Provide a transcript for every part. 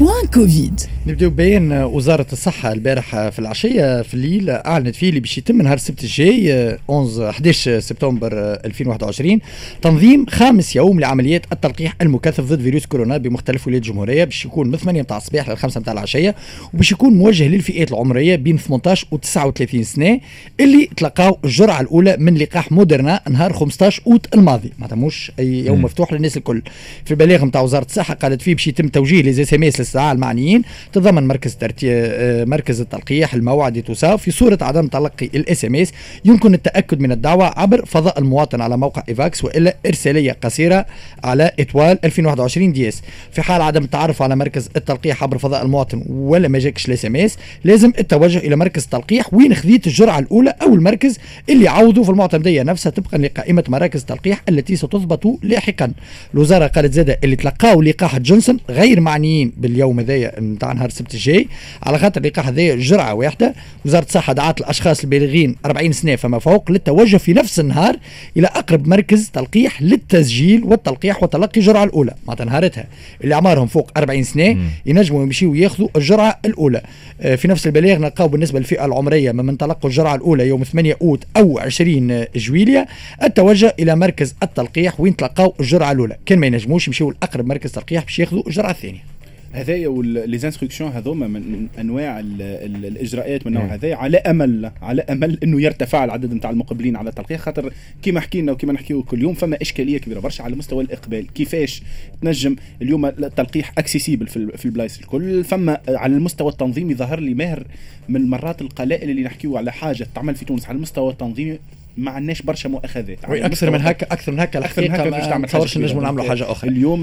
بوان كوفيد. نبداو بين وزارة الصحة. البارح في العشية في الليل أعلنت فيه اللي باش يتم نهار السبت الجاي 11 11 سبتمبر 2021 تنظيم خامس يوم لعمليات التلقيح المكثف ضد فيروس كورونا بمختلف ولايات الجمهورية. باش يكون من 8 متاع الصباح لل 5 متاع العشية وباش يكون موجه للفئات العمرية بين 18 و 39 سنة اللي تلقاو الجرعة الأولى من لقاح مودرنا نهار 15 أوت الماضي. معناتها مش أي يوم مفتوح للناس الكل. في البلاغ نتاع وزارة الصحة قالت فيه باش يتم توجيه les SMS للساعة المعنيين تضمن مركز. آه، مركز التلقيح الموعد tout ça في صورة عدم تلقي ال SMS يمكن التأكد من الدعوة عبر فضاء المواطن على موقع إيفاكس وإلا إرسالية قصيرة على étoile 2021 dièse في حال عدم التعرف على مركز التلقيح عبر فضاء المواطن ولا ما جاكش ال SMS لازم التوجه إلى مركز التلقيح وين خذيت الجرعة الأولى أو المركز اللي عوضوا في المعتمدية نفسها طبقا لقائمة مراكز التلقيح التي ستضبط لاحقا الوزارة قالت زادة اللي تلقاوا لقاح جونسون غير معنيين باليوم هذايا نتاع نهار السبت الجاي. على خاطر اللقاح هذايا جرعة واحدة. وزارة الصحة دعت الأشخاص البالغين 40 سنة فما فوق للتوجه في نفس النهار إلى أقرب مركز تلقيح للتسجيل والتلقيح وتلقي الجرعة الأولى. معناتها نهارتها اللي أعمارهم فوق 40 سنة ينجموا يمشيوا ياخذوا الجرعة الأولى. آه، في نفس البلاغ نلقاو بالنسبة للفئة العمرية ممن تلقوا الجرعة الأولى يوم 8 أوت أو 20 جويليا التوجه إلى مركز التلقيح وين تلقاو الجرعة الأولى. كان ما ينجموش يمشيوا لأقرب مركز تلقيح باش ياخذوا الجرعة الثانية. هذايا و les instructions هذوما من أنواع ال ال الإجراءات من النوع هذايا على أمل على أمل أنه يرتفع العدد نتاع المقبلين على التلقيح. خاطر كما حكينا وكما نحكيو كل يوم فما إشكالية كبيرة برشا على مستوى الإقبال. كيفاش تنجم اليوم التلقيح accessible في, في البلايص الكل؟ فما على المستوى التنظيمي ظهر لي ماهر من المرات القلائل اللي نحكيو على حاجة تعمل في تونس. على المستوى التنظيمي ما عندناش برشا مؤاخذات. أكثر من هكا أكثر من هكا أكثر من هكا باش تعمل تصورش نجموا نعملوا حاجة أخرى. اليوم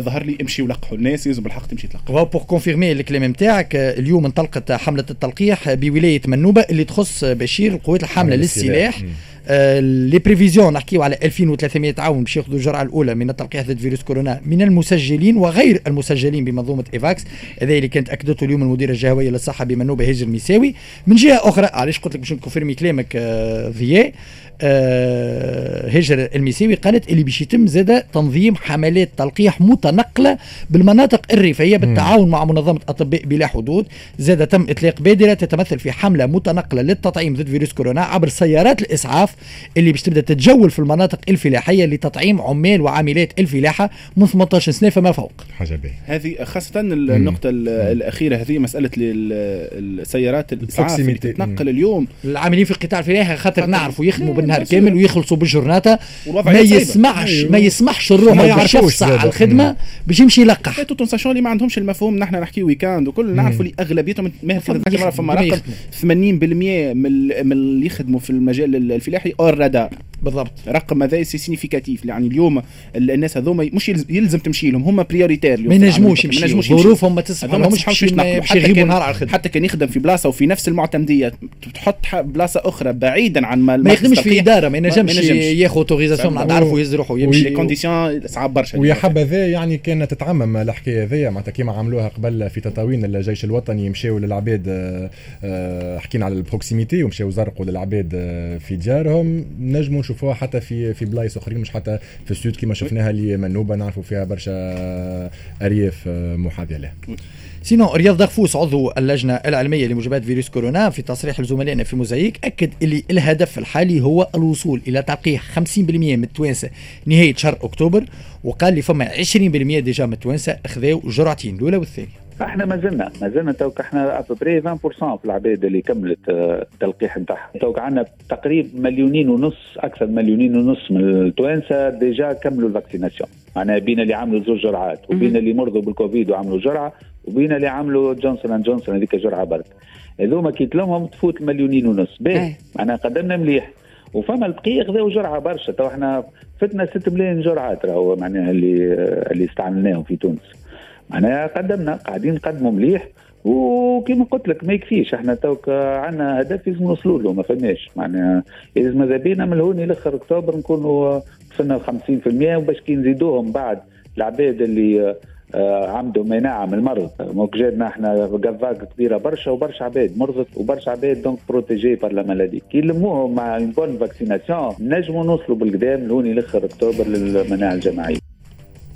ظهر لي امشي ولقحوا الناس يلزم بالحق تمشي تلقح. pour confirmer الكلام نتاعك اليوم انطلقت حملة التلقيح بولاية منوبة اللي تخص بشير القوات الحاملة للسلاح. les prévisions نحكيو على 2300 عاون باش ياخذوا الجرعة الأولى من التلقيح ضد فيروس كورونا من المسجلين وغير المسجلين بمنظومة إيفاكس. هذا اللي كانت أكدته اليوم المديره الجهوية للصحة بمنوبه هجر المساوي من جهة أخرى علاش قلت لك باش نكونفيرمي كلامك آه ضياء آه هجر المساوي قالت اللي باش يتم زاد تنظيم حملات تلقيح متنقلة بالمناطق الريفية بالتعاون مع منظمة أطباء بلا حدود. زاد تم إطلاق بادرة تتمثل في حملة متنقلة للتطعيم ضد فيروس كورونا عبر سيارات الإسعاف اللي باش تبدأ تتجول في المناطق الفلاحية لتطعيم عمال وعاملات الفلاحة من 18 سنة فما فوق. حاجة باهية. هذه خاصة النقطة الأخيرة هذه مسألة السيارات الإسعاف اللي تتنقل اليوم. العاملين في القطاع الفلاحي خاطر نعرفوا يخدموا بالنهار كامل ويخلصوا بالجورناتا. ما يسمعش أيوه. ما يسمحش الروح ما يعرفوش على الخدمة باش يمشي يلقح. اللي ما عندهمش المفهوم نحن نحكي ويكاند وكل نعرفوا اللي أغلبيتهم ما فما رقم 80% من اللي يخدموا في المجال الفلاحي. أور رادار. بالضبط. رقم هذا سي سينيفيكاتيف يعني اليوم الناس هذوما مش يلزم تمشي لهم. هم بريوريتير ما ينجموش يمشيوا ظروفهم ما تسمح لهمش باش يغيبوا نهار على الخدمة. حتى كان يخدم في بلاصة وفي نفس المعتمدية. تحط بلاصة أخرى بعيدا عن ما ما يخدمش في إدارة ما ينجمش ياخذ autorisation من عرفوا يهز روحه ويمشي les conditions صعب برشا ويا حبذا يعني كانت تتعمم الحكاية هذيا. معناتها كيما عملوها قبل في تطاوين الجيش الوطني يمشيوا للعباد آه، حكينا على ال proximité ومشاو زرقوا للعباد آه، في ديارهم. نجموا نشوفوها حتى في في بلايص أخرين مش حتى في السود كما شفناها اللي منوبة نعرفوا فيها برشا أرياف محاذيه لها. sinon رياض دغفوس عضو اللجنة العلمية لمجابهة فيروس كورونا في تصريح لزملائنا في موزايك أكد اللي الهدف الحالي هو الوصول إلى تلقيح 50% من التوانسة نهاية شهر أكتوبر وقال لي فما 20% déjà من التوانسة أخذوا جرعتين الأولى والثانية. إحنا ما زلنا ما زلنا توك إحنا après 20% في العباد اللي كملت التلقيح نتاعها توك عندنا تقريبا مليونين ونص أكثر مليونين ونص من التوانسة déjà كملوا ال vaccination. معناها بين اللي عملوا زوج جرعات وبين اللي مرضوا بالكوفيد وعملوا جرعة وبين اللي عملوا جونسون أند جونسون هذيك جرعة برك. هذوما كي تلمهم تفوت المليونين ونص. باهي. معناها قدمنا مليح. وفما البقيه خذاو جرعه برشا. تو إحنا فتنا 6 ملايين جرعات راهو معناها اللي اللي استعملناهم في تونس. معناها قدمنا قاعدين نقدموا مليح. وكما قلت لك ما يكفيش. إحنا توك عندنا هدف لازم نوصلوا له ما فماش. معناها لازم ماذا بينا من هوني لاخر أكتوبر نكونوا وصلنا ل 50% وباش كي نزيدوهم بعد العباد اللي آه عمدوا مناعة من المرض. donc جاتنا إحنا vague كبيرة برشا وبرشا عباد مرضت وبرشا عباد donc protégés par la maladie كي نلموهم مع une bonne vaccination نجموا نوصلوا بالقدام لهوني لاخر أكتوبر للمناعة الجماعية.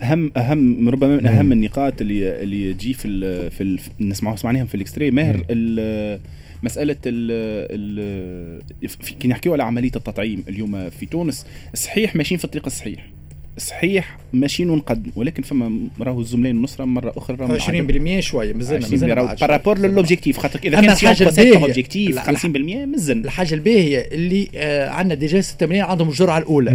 اهم اهم ربما من أهم النقاط اللي اللي تجي في ال في ال نسمعوها سمعناهم في ال extrait ماهر مسألة ال ال كي نحكيو على عملية التطعيم اليوم في تونس. صحيح ماشيين في الطريق الصحيح. صحيح ماشيين ونقدم ولكن فما راهو الزملاء النصرة مرة أخرى راهو 20% شوية مازلنا مازلنا بارابور للاوبجيكتيف خاطر إذا كان الحاجة الباهيه objectif 50% مازلنا الحاجة الباهية اللي آه عندنا déjà 86 عندهم الجرعة الأولى.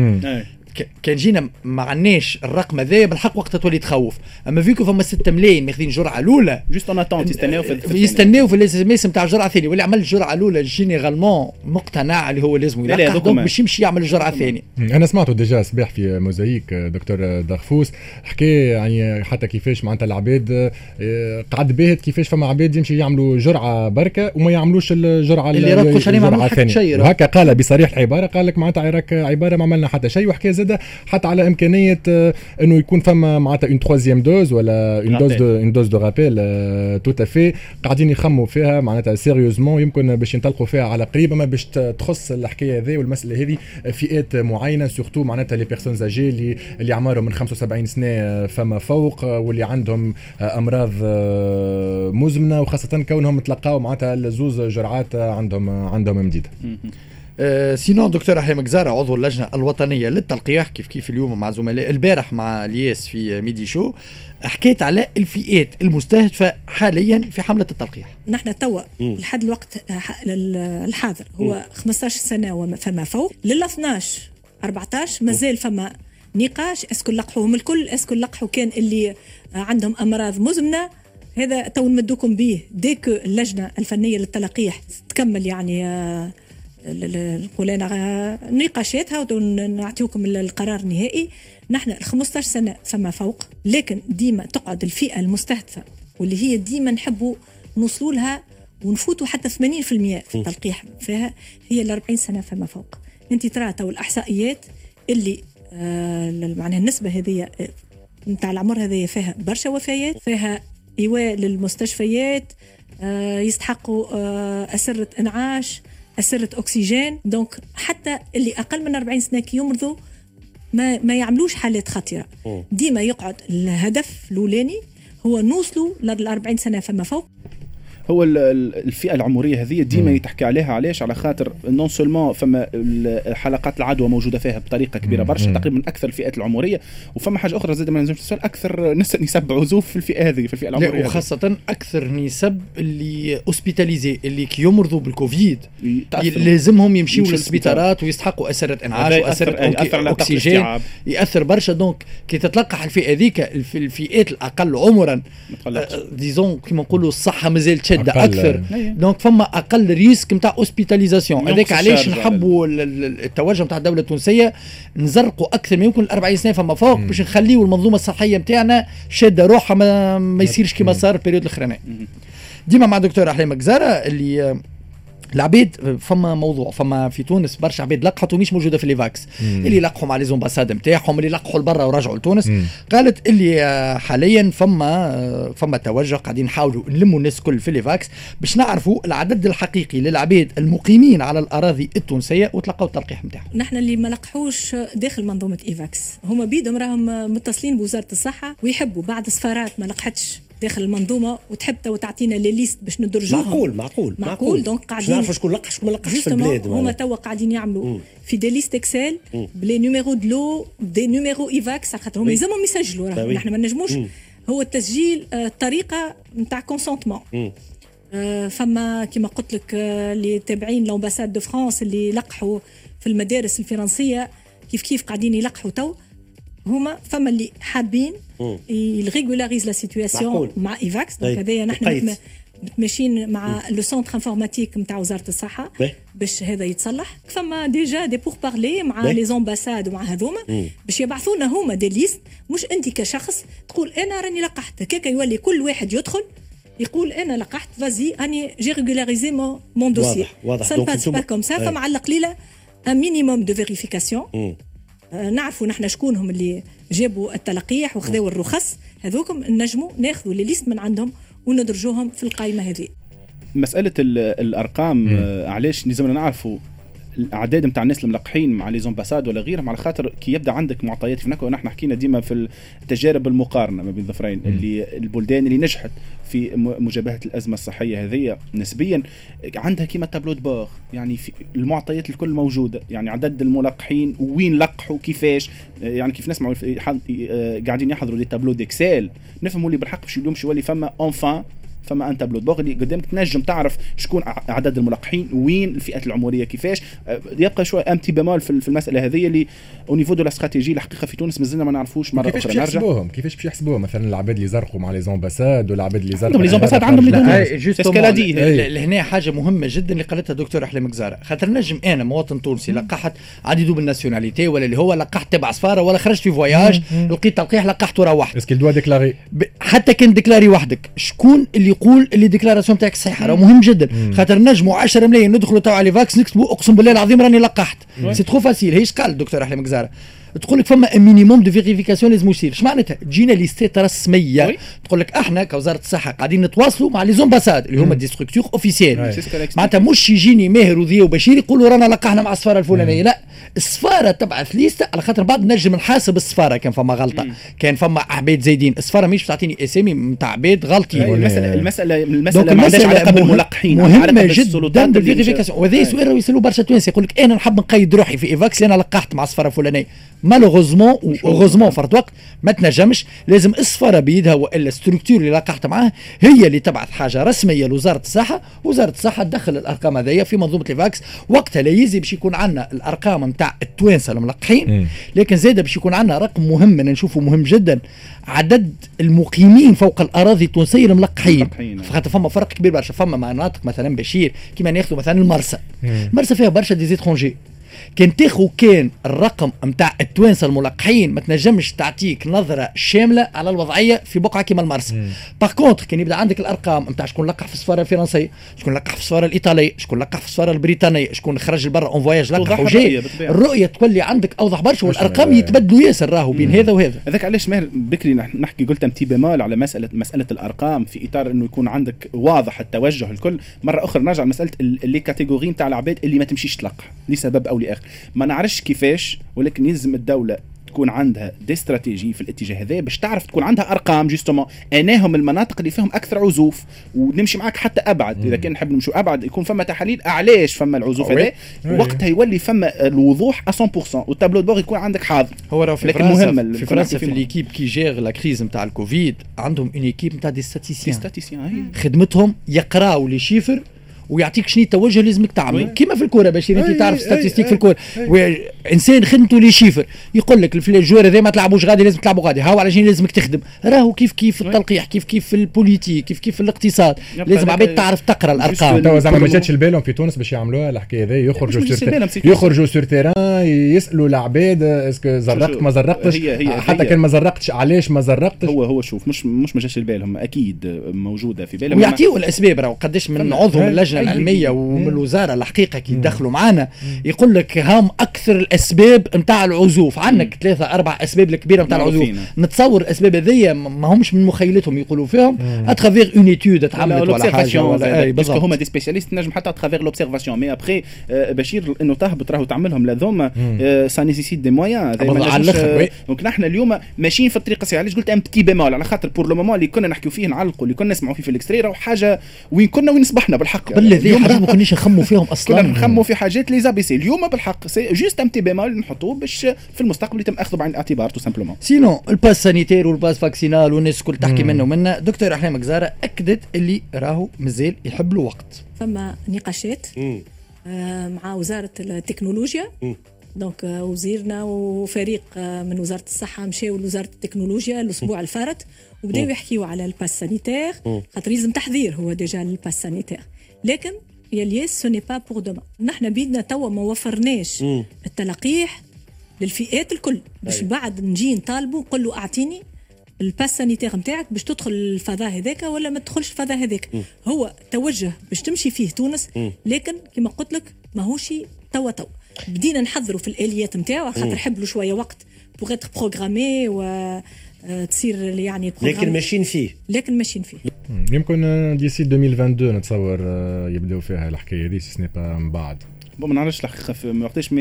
كان جينا ما عندناش الرقم هذا بالحق وقتها تولي تخوف. أما فيكو فما 6 ملايين ماخذين الجرعة الأولى. juste en attente يستناو في يستناو في ال SMS نتاع الجرعة الثانية. واللي عمل الجرعة الأولى généralement مقتنع اللي هو لازم يلقح donc باش يمشي يعمل الجرعة الثانية. أنا سمعته déjà صباح في موزايك دكتور دغفوس حكى يعني حتى كيفاش معناتها العباد قعد باهت كيفاش فما عباد يمشي يعملوا جرعة بركة وما يعملوش الجرعة اللي ربحوا الجرعة الثانية. وهكا قال بصريح العبارة قال لك معناتها عبارة ما عملنا حتى شيء وحكى زاد حتى على إمكانية آه، إنه يكون فما معناتها une troisième dose ولا une dose de une dose de rappel tout à fait قاعدين يخموا فيها معناتها sérieusement يمكن باش ينطلقوا فيها على قريب أما باش تخص الحكاية هذه والمسألة هذه فئات معينة surtout معناتها les personnes âgées اللي اللي اعمارهم من 75 سنة فما فوق واللي عندهم أمراض مزمنة وخاصة كونهم تلقاو معناتها الزوز جرعات عندهم عندهم مديده sinon دكتور احلام جزارة عضو اللجنة الوطنية للتلقيح. كيف كيف اليوم مع زملاء البارح مع الياس في ميدي show حكيت على الفئات المستهدفة حاليا في حملة التلقيح. نحن توا لحد الوقت آه، الحاضر. هو 15 سنة فما فوق. لل 12 14 مازال فما نقاش. est-ce que لقحوهم الكل est-ce que لقحوا كان اللي آه، عندهم أمراض مزمنة. هذا تو نمدوكم به ديك اللجنة الفنية للتلقيح تكمل يعني آه، نقول أنا نقاشاتها ونعطيكم القرار النهائي. نحن ال 15 سنة فما فوق لكن ديما تقعد الفئة المستهدفة واللي هي ديما نحبوا نوصلوا لها ونفوتوا حتى 80% في التلقيح فيها هي ال 40 سنة فما فوق. انت ترى تو الأحصائيات اللي آه معناها النسبة هذه نتاع العمر هذه فيها برشا وفيات فيها إيواء للمستشفيات آه يستحقوا آه أسرة إنعاش أسرة أكسجين. donc حتى اللي أقل من 40 سنة كي يمرضوا ما, ما يعملوش حالات خطرة ديما يقعد الهدف الأولاني هو نوصلوا لل 40 سنة فما فوق. هو الفئة العمرية هذه ديما يتحكي عليها علاش؟ على خاطر non seulement فما حلقات العدوى موجودة فيها بطريقة كبيرة برشا تقريبا من أكثر الفئات العمرية وفما حاجة أخرى زاد ما نجمش نسال أكثر نسب عزوف في الفئة هذه في الفئة العمرية وخاصة أكثر نسب اللي hospitalisés اللي كي يمرضوا بالكوفيد لازمهم يمشيوا للسبيطارات ويستحقوا اسره إنعاش واسره أكسجين يأثر برشا. donc كي تتلقح الفئة هذيك الفئات الأقل عمرا disons كيما نقولوا الصحة مازال شده أكثر. donc فما أقل risque نتاع hospitalisation هذاك علاش نحبوا التوجه نتاع الدولة التونسية؟ نزرقوا أكثر ما يمكن 40 سنة فما فوق باش نخليوا المنظومة الصحية نتاعنا شادة روحها ما, ما يصيرش كما صار ال période الاخراني ديما مع دكتور أحلام جزاره اللي العباد فما موضوع فما في تونس برشا عباد لقحت ومش موجودة في ل إيفاكس اللي لقحوا مع les ambassades نتاعهم اللي لقحوا لبرا ورجعوا لتونس. مم. قالت اللي آه، حاليا فما آه، فما توجه قاعدين نحاولوا نلموا الناس كل في ل إيفاكس باش نعرفوا العدد الحقيقي للعباد المقيمين على الأراضي التونسية وتلقوا التلقيح نتاعهم نحن اللي ما لقحوش داخل منظومة إيفاكس. هما بيدهم راهم متصلين بوزارة الصحة ويحبوا بعد سفارات ما لقحتش. داخل المنظومة وتحب تو تعطينا les listes باش ندرجوهم. معقول معقول معقول. donc قاعدين نعرفوا شكون لقح شكون ما لقحش في البلاد هما توا قاعدين يعملوا. مم. في des listes Excel ب les numéros de le des numéros ايفاكس خاطر هما يلزمهم يسجلوا نحن ما نجموش. هو التسجيل آه، طريقه نتاع consentement آه، فما كما قلت لك آه، اللي تابعين l'ambassade de France اللي لقحوا في المدارس الفرنسية كيف كيف قاعدين يلقحوا تو. هما فما اللي حابين يـ régularise la situation مع إيفاكس. donc هذايا نحن متماشيين مع le centre informatique نتاع وزارة الصحة باش هذا يتصلح. فما déjà des pourparlers مع les ambassades ومع هذوما باش يبعثونا هما des listes مش أنت كشخص تقول أنا راني لقحت. هكاك يولي كل واحد يدخل يقول أنا لقحت فازي أني j'ai régularisé mon dossier واضح واضح. ça pas comme ça فما على القليله un minimum de vérification نعرفوا نحن شكونهم اللي جابوا التلقيح وخذوا الرخص. هذوكم نجموا ناخذوا les listes من عندهم وندرجوهم في القائمة هذه. مسألة الأرقام آه، علاش لازمنا نعرفوا الأعداد نتاع الناس الملقحين مع les ambassades ولا غيرهم على خاطر كي يبدأ عندك معطيات في هناك ونحن حكينا ديما في التجارب المقارنة ما بين الظفرين اللي البلدان اللي نجحت في مجابهة الأزمة الصحية هذه نسبيا عندها كيما tableau de bord يعني في المعطيات الكل موجودة يعني عدد الملقحين وين لقحوا كيفاش يعني كيف نسمعوا قاعدين يحضروا des tableaux d'Excel نفهموا اللي بالحق باش اليوم شوالي فما enfin فما un tableau de bord اللي قدامك تنجم تعرف شكون عدد الملقحين وين الفئات العمرية كيفاش. أه، يبقى شوية un petit bémol في المسألة هذه اللي au niveau de la stratégie الحقيقة في تونس مازلنا ما نعرفوش مرة كيفاش أخرى. نرجع. يحسبوهم كيفاش باش يحسبوهم مثلا العباد اللي زرقوا مع les ambassades والعباد اللي زرقوا عندهم les ambassades عندهم les لهنا حاجة مهمة جدا اللي قالتها دكتور أحلام كزاره خاطر نجم أنا مواطن تونسي لقحت عندي double nationalité ولا اللي هو لقحت تبع سفارة ولا خرجت في voyage لقيت تلقيح لقحت وروحت est-ce que دوا déclaré حتى كان déclaré وحدك شكون اللي يقول اللي déclaré ال déclaration تاعك صحيحة راه مهم جدا. خاطر نجموا 10 ملايين ندخلوا تو على إيفاكس نكتبوا أقسم بالله العظيم راني لقحت. c'est trop facile هيش قال الدكتور احلام كزاره تقول لك فما minimum de vérification لازم يصير اش معناتها؟ تجينا liste ات رسميه تقول لك إحنا كوزارة الصحة قاعدين نتواصلوا مع les ambassades اللي هما des structures officielles معناتها مش يجيني ماهر وذيا وبشير يقولوا رانا لقحنا مع السفاره الفلانية. لا. السفاره تبعث liste على خاطر بعد نجم نحاسب السفاره كان فما غلطة. كان فما عباد زايدين. السفاره مش تعطيني اسامي نتاع عباد غلطين المساله المساله المسألة ما عندهاش علاقه بالملقحين مهمه جدا بال vérification وهذا سؤال يسالوه برشا توانسه يقول لك أنا نحب نقيد روحي في إيفاكس أنا لقحت مع السفاره الفلانية. malheureusement heureusement فرد وقت ما تنجمش لازم السفاره بيدها وإلا structure اللي لقحت معاه هي اللي تبعث حاجة رسمية لوزارة الصحة. وزارة الصحة تدخل الأرقام هذيا في منظومة إيفاكس. وقتها لا يزي باش يكون عندنا الأرقام نتاع التوانسة الملقحين لكن زاد باش يكون عندنا رقم مهم أنا نشوفه مهم جدا عدد المقيمين فوق الأراضي التونسية الملقحين. خاطر فما فرق كبير برشا فما مناطق مثلا بشير كيما ناخذوا مثلا المرسى. المرسى فيها برشا des étrangers كان تاخو كان الرقم نتاع التوانسة الملقحين ما تنجمش تعطيك نظرة شاملة على الوضعية في بقعة كيما المرسى par contre كان يبدأ عندك الأرقام نتاع شكون لقح في السفاره الفرنسية شكون لقح في السفاره الإيطالية شكون لقح في السفاره البريطانية شكون خرج لبرا en voyage لقح وجاي. الرؤية تولي عندك أوضح برشا والأرقام يتبدلوا ياسر راهو بين هذا وهذا. هذاك علاش ماهر بكري نحكي قلت un petit bémol على مساله مسألة الأرقام في إطار إنه يكون عندك واضح التوجه الكل. مرة أخرى نرجع لمسألة les catégories نتاع العباد اللي ما تمشيش تلقح. لسبب أو لآخر. ما نعرفش كيفاش ولكن يلزم الدولة تكون عندها des stratégies في الاتجاه هذا باش تعرف تكون عندها أرقام justement أناهم المناطق اللي فيهم أكثر عزوف ونمشي معك حتى أبعد. إذا كان نحب نمشوا أبعد يكون فما تحاليل علاش فما العزوف هذا؟ وقتها يولي فما الوضوح 100% وال tableau de bord يكون عندك حاضر. هو راه في لكن مهم في فرنسا في l'équipe qui gère la crise نتاع الكوفيد عندهم une équipe نتاع des statisticiens خدمتهم يقراوا les chiffres ويعطيك شنو التوجه لازمك تعمل. كيما في الكورة باش انت تعرف statistiques في الكورة. إنسان خدمته les chiffres. يقول لك في الجوار هذا ما تلعبوش غادي لازم تلعبوا غادي. هاو على شنو لازمك تخدم؟ راهو كيف كيف في التلقيح كيف كيف في ال politique كيف كيف في الاقتصاد لازم عباد تعرف تقرأ الأرقام. توا زعما ما جاتش لبالهم في تونس باش يعملوها. الحكاية هذه يخرجوا sur يخرجوا sur terrain يسألوا العباد est-ce que زرقت ما زرقتش. حتى كان ما زرقتش علاش ما زرقتش؟ هو هو شوف مش مش ما جاتش لبالهم أكيد موجودة في بالهم. ويعطيوا الأسباب راهو. قداش من عضو من اللجنه العلمية ومن الوزارة الحقيقة كي يدخلوا معنا يقول لك هم أكثر الأسباب نتاع العزوف. عندك ثلاثة أربع أسباب الكبيرة نتاع العزوف. نتصور الأسباب هذيا ما همش من مخيلتهم يقولوا فيهم. اترافيغ اون ايتود تعملت ولا حاجة ولا باسكو هما دي سبيسياليست نجم حتى اترافيغ لوبسيرفاسيون مي ابخي بشير إنه تهبط راهو تعملهم لذوما سا نيسيسيت دي مويان دونك نحن اليوم ماشيين في الطريق الصحيحه علاش قلت ام بتي بيمول على خاطر بور لو مومون اللي كنا نحكيو فيه نعلقوا اللي كنا نسمعوا فيه في الإكستري راهو حاجة وين كنا وين صبحنا بالحق. بالله حاجة ما كناش نخموا فيهم أصلا. كنا نخموا في حاجات les ABC. اليوم بالحق c'est juste un petit bémol نحطوه باش في المستقبل يتم أخذه بعين الاعتبار tout simplement sinon ال pass sanitaire وال pass vaccinal والناس الكل تحكي منه ومنه دكتور احلام كزاره أكدت اللي راهو مازال يحب له وقت فما نقاشات آه مع وزارة التكنولوجيا. donc وزيرنا وفريق من وزارة الصحة مشاو لوزارة التكنولوجيا الأسبوع الفارت وبداو يحكيوا على الباس سانيتير خاطر يلزم تحضير هو ديجا الباس سانيتير لكن يا ليس سو ني با بور دوما نحن بيدنا توا ما وفرناش التلقيح للفئات الكل. باش بعد نجي نطالبوا نقول له أعطيني الباس سانيتير نتاعك باش تدخل الفضاء هذاك ولا ما تدخلش الفضاء هذاك. هو توجه باش تمشي فيه تونس لكن كما قلت لك ماهوش توا توا. بدينا نحضروا في الآليات نتاعو خاطر حب له شوية وقت بوغ اتر بروغرامي و تصير يعني لكن ماشيين فيه. لكن ماشيين فيه. يمكن ديسي 2022 نتصور يبداو فيها الحكاية هذه سي با من بعد ما نعرفش الحقيقة ما وقتاش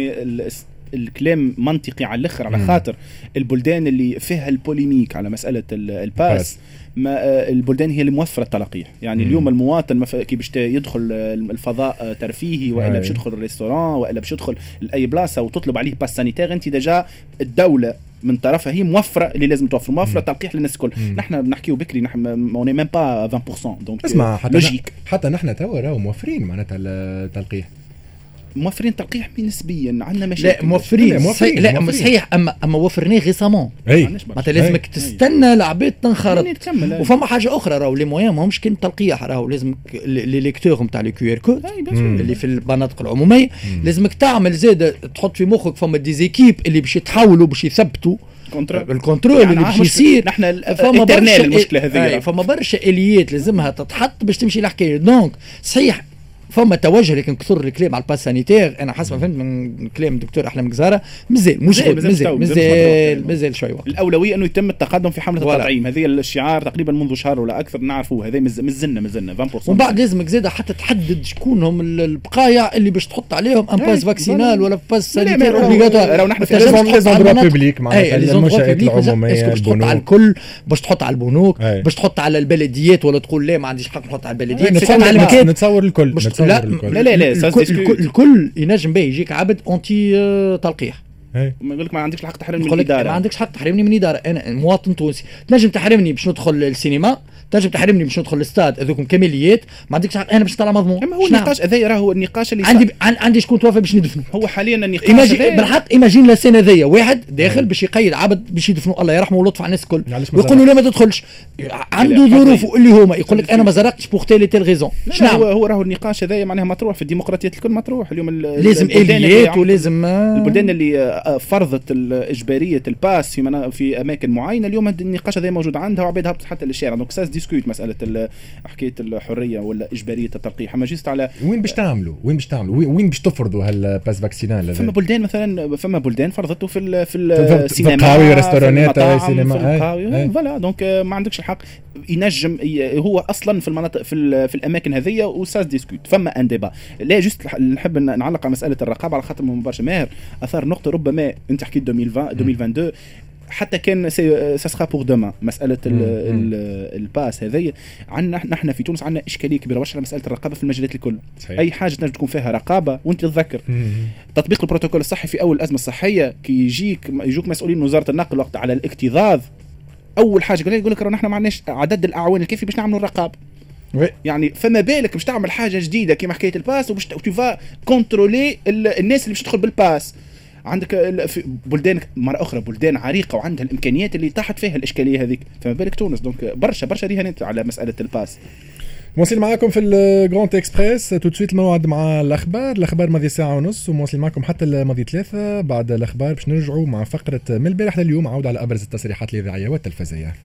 الكلام منطقي على الآخر على خاطر البلدان اللي فيها البوليميك على مسألة الباس ما آه، البلدان هي اللي موفرة التلقيح. يعني مم. اليوم المواطن كي باش يدخل الفضاء آه، ترفيهي وإلا باش يدخل الريستوران وإلا باش يدخل لأي بلاصة وتطلب عليه باس سانيتير أنت ديجا الدولة من طرفها هي موفرة اللي لازم توفر موفرة تلقيح للناس الكل. نحن بنحكيو بكري نحن on est même pas 20% donc اسمع حتى logique حتى نحن توا راهو موفرين معناتها التلقيح. موفرين تلقيح نسبيا عندنا مشاكل. لا موفرين, موفرين. لا موفرين. صحيح أما أما وفرناه récemment معناتها لازمك تستنى العباد تنخرط. وفما حاجة أخرى راهو les moyens ماهمش كان تلقيح راهو. لازمك les lecteurs نتاع les QR codes اللي في المناطق العمومية. لازمك تعمل زاد تحط في مخك فما des équipes اللي باش يتحولوا باش يثبتوا. ال contrôle يعني اللي باش يصير. نحن فما برشا المشكلة هذه فما برشا آليات لازمها تتحط باش تمشي الحكاية. donc صحيح فما توجه لكن كثر الكلام على ال pass sanitaire. أنا حسب ما فهمت من كلام الدكتور أحلام جزارة مازال مش مازال مازال مازال شوي وقت. الأولوية أنه يتم التقدم في حملة التطعيم. هذه الشعار تقريبا منذ شهر ولا أكثر نعرفوه. هذا مازلنا مازلنا 20% ومن بعد لازمك زاده حتى تحدد شكون هم البقايا اللي باش تحط عليهم. un pass vaccinal ولا pass sanitaire obligatoire راهو نحن في les endroits publics معناتها المنشات العمومية باش تحط على الكل باش تحط على البنوك باش تحط على البلديات ولا تقول لا ما عنديش حق نحط على البلديات. نتصور الكل لا لا لا الكل, الكل ينجم به يجيك عبد anti تلقيح يقول لك ما عندكش الحق تحرمني من الإدارة. ما عندكش حق تحرمني من الإدارة. أنا مواطن تونسي. تنجم تحرمني باش ندخل السينما تنجم تحرمني باش ندخل الاستاد هذوكم كماليات ما عندكش حق أنا باش نطلع مضمون. إما هو النقاش هذايا راهو النقاش اللي عندي عندي شكون توفى باش ندفنه هو حاليا النقاش هذايا. بالحق imagine la scène هذيا واحد داخل باش يقيد عبد باش يدفنوا الله يرحمه ولطف على الناس الكل. يقول له لا ما تدخلش. عنده ظروف اللي هما. يقول لك أنا ما زرقتش pour telle et telle raison شنو؟ هو هو راهو النقاش هذايا معناها مطروح. في الديمقراطيات الكل مطروح. اليوم لازم اليات ولازم البلدان اللي آه، فرضت اجباريه ال pass في في أماكن معينة. اليوم النقاش هذا موجود عندها وعباد هبط حتى للشارع donc discute مسألة حكاية الحرية ولا إجبارية التلقيح. أما juste على وين باش تعملوا؟ وين باش تعملوا؟ وين باش تفرضوا هال pass vaccinal فما بلدان مثلا فما بلدان فرضته في في السينما في القهاوي ريستورانات سينما voilà. donc ما عندكش الحق. ينجم هو أصلا في المناطق في, في الأماكن هذيا و ça se discute فما un débat لا juste نحب نعلق على مسألة الرقابة. على خاطر برشا ماهر أثار نقطة ربما أنت حكيت 2020 2022 حتى كان ça sera pour demain مسألة ال pass هذه عندنا نحن في تونس عندنا إشكالية كبيرة. برشا مسألة الرقابة في المجالات الكل؟ صحيح. أي حاجة تنجم تكون فيها رقابة وأنت تتذكر. تطبيق البروتوكول الصحي في أول الأزمة الصحية كي يجيك يجوك مسؤولين من وزارة النقل وقت على الاكتظاظ أول حاجة يقول لك نحن ما عندناش عدد الأعوان الكافي باش نعملوا الرقابة. يعني فما بالك باش تعمل حاجة جديدة كيما حكاية ال pass وباش ت contrôler الناس اللي باش تدخل بال pass عندك في بلدان مرة أخرى بلدان عريقة وعندها الإمكانيات اللي طاحت فيها الإشكالية هذيك. فما بالك تونس donc برشا برشا رهانات على مسألة ال pass. مواصل معاكم في ال Grand Express tout de suite الموعد مع الأخبار. الأخبار ماضي ساعة ونص ومواصل معكم حتى الماضي ثلاثة. بعد الأخبار باش نرجعوا مع فقرة من البارح لليوم عودة على أبرز التصريحات الإذاعية والتلفزيونية.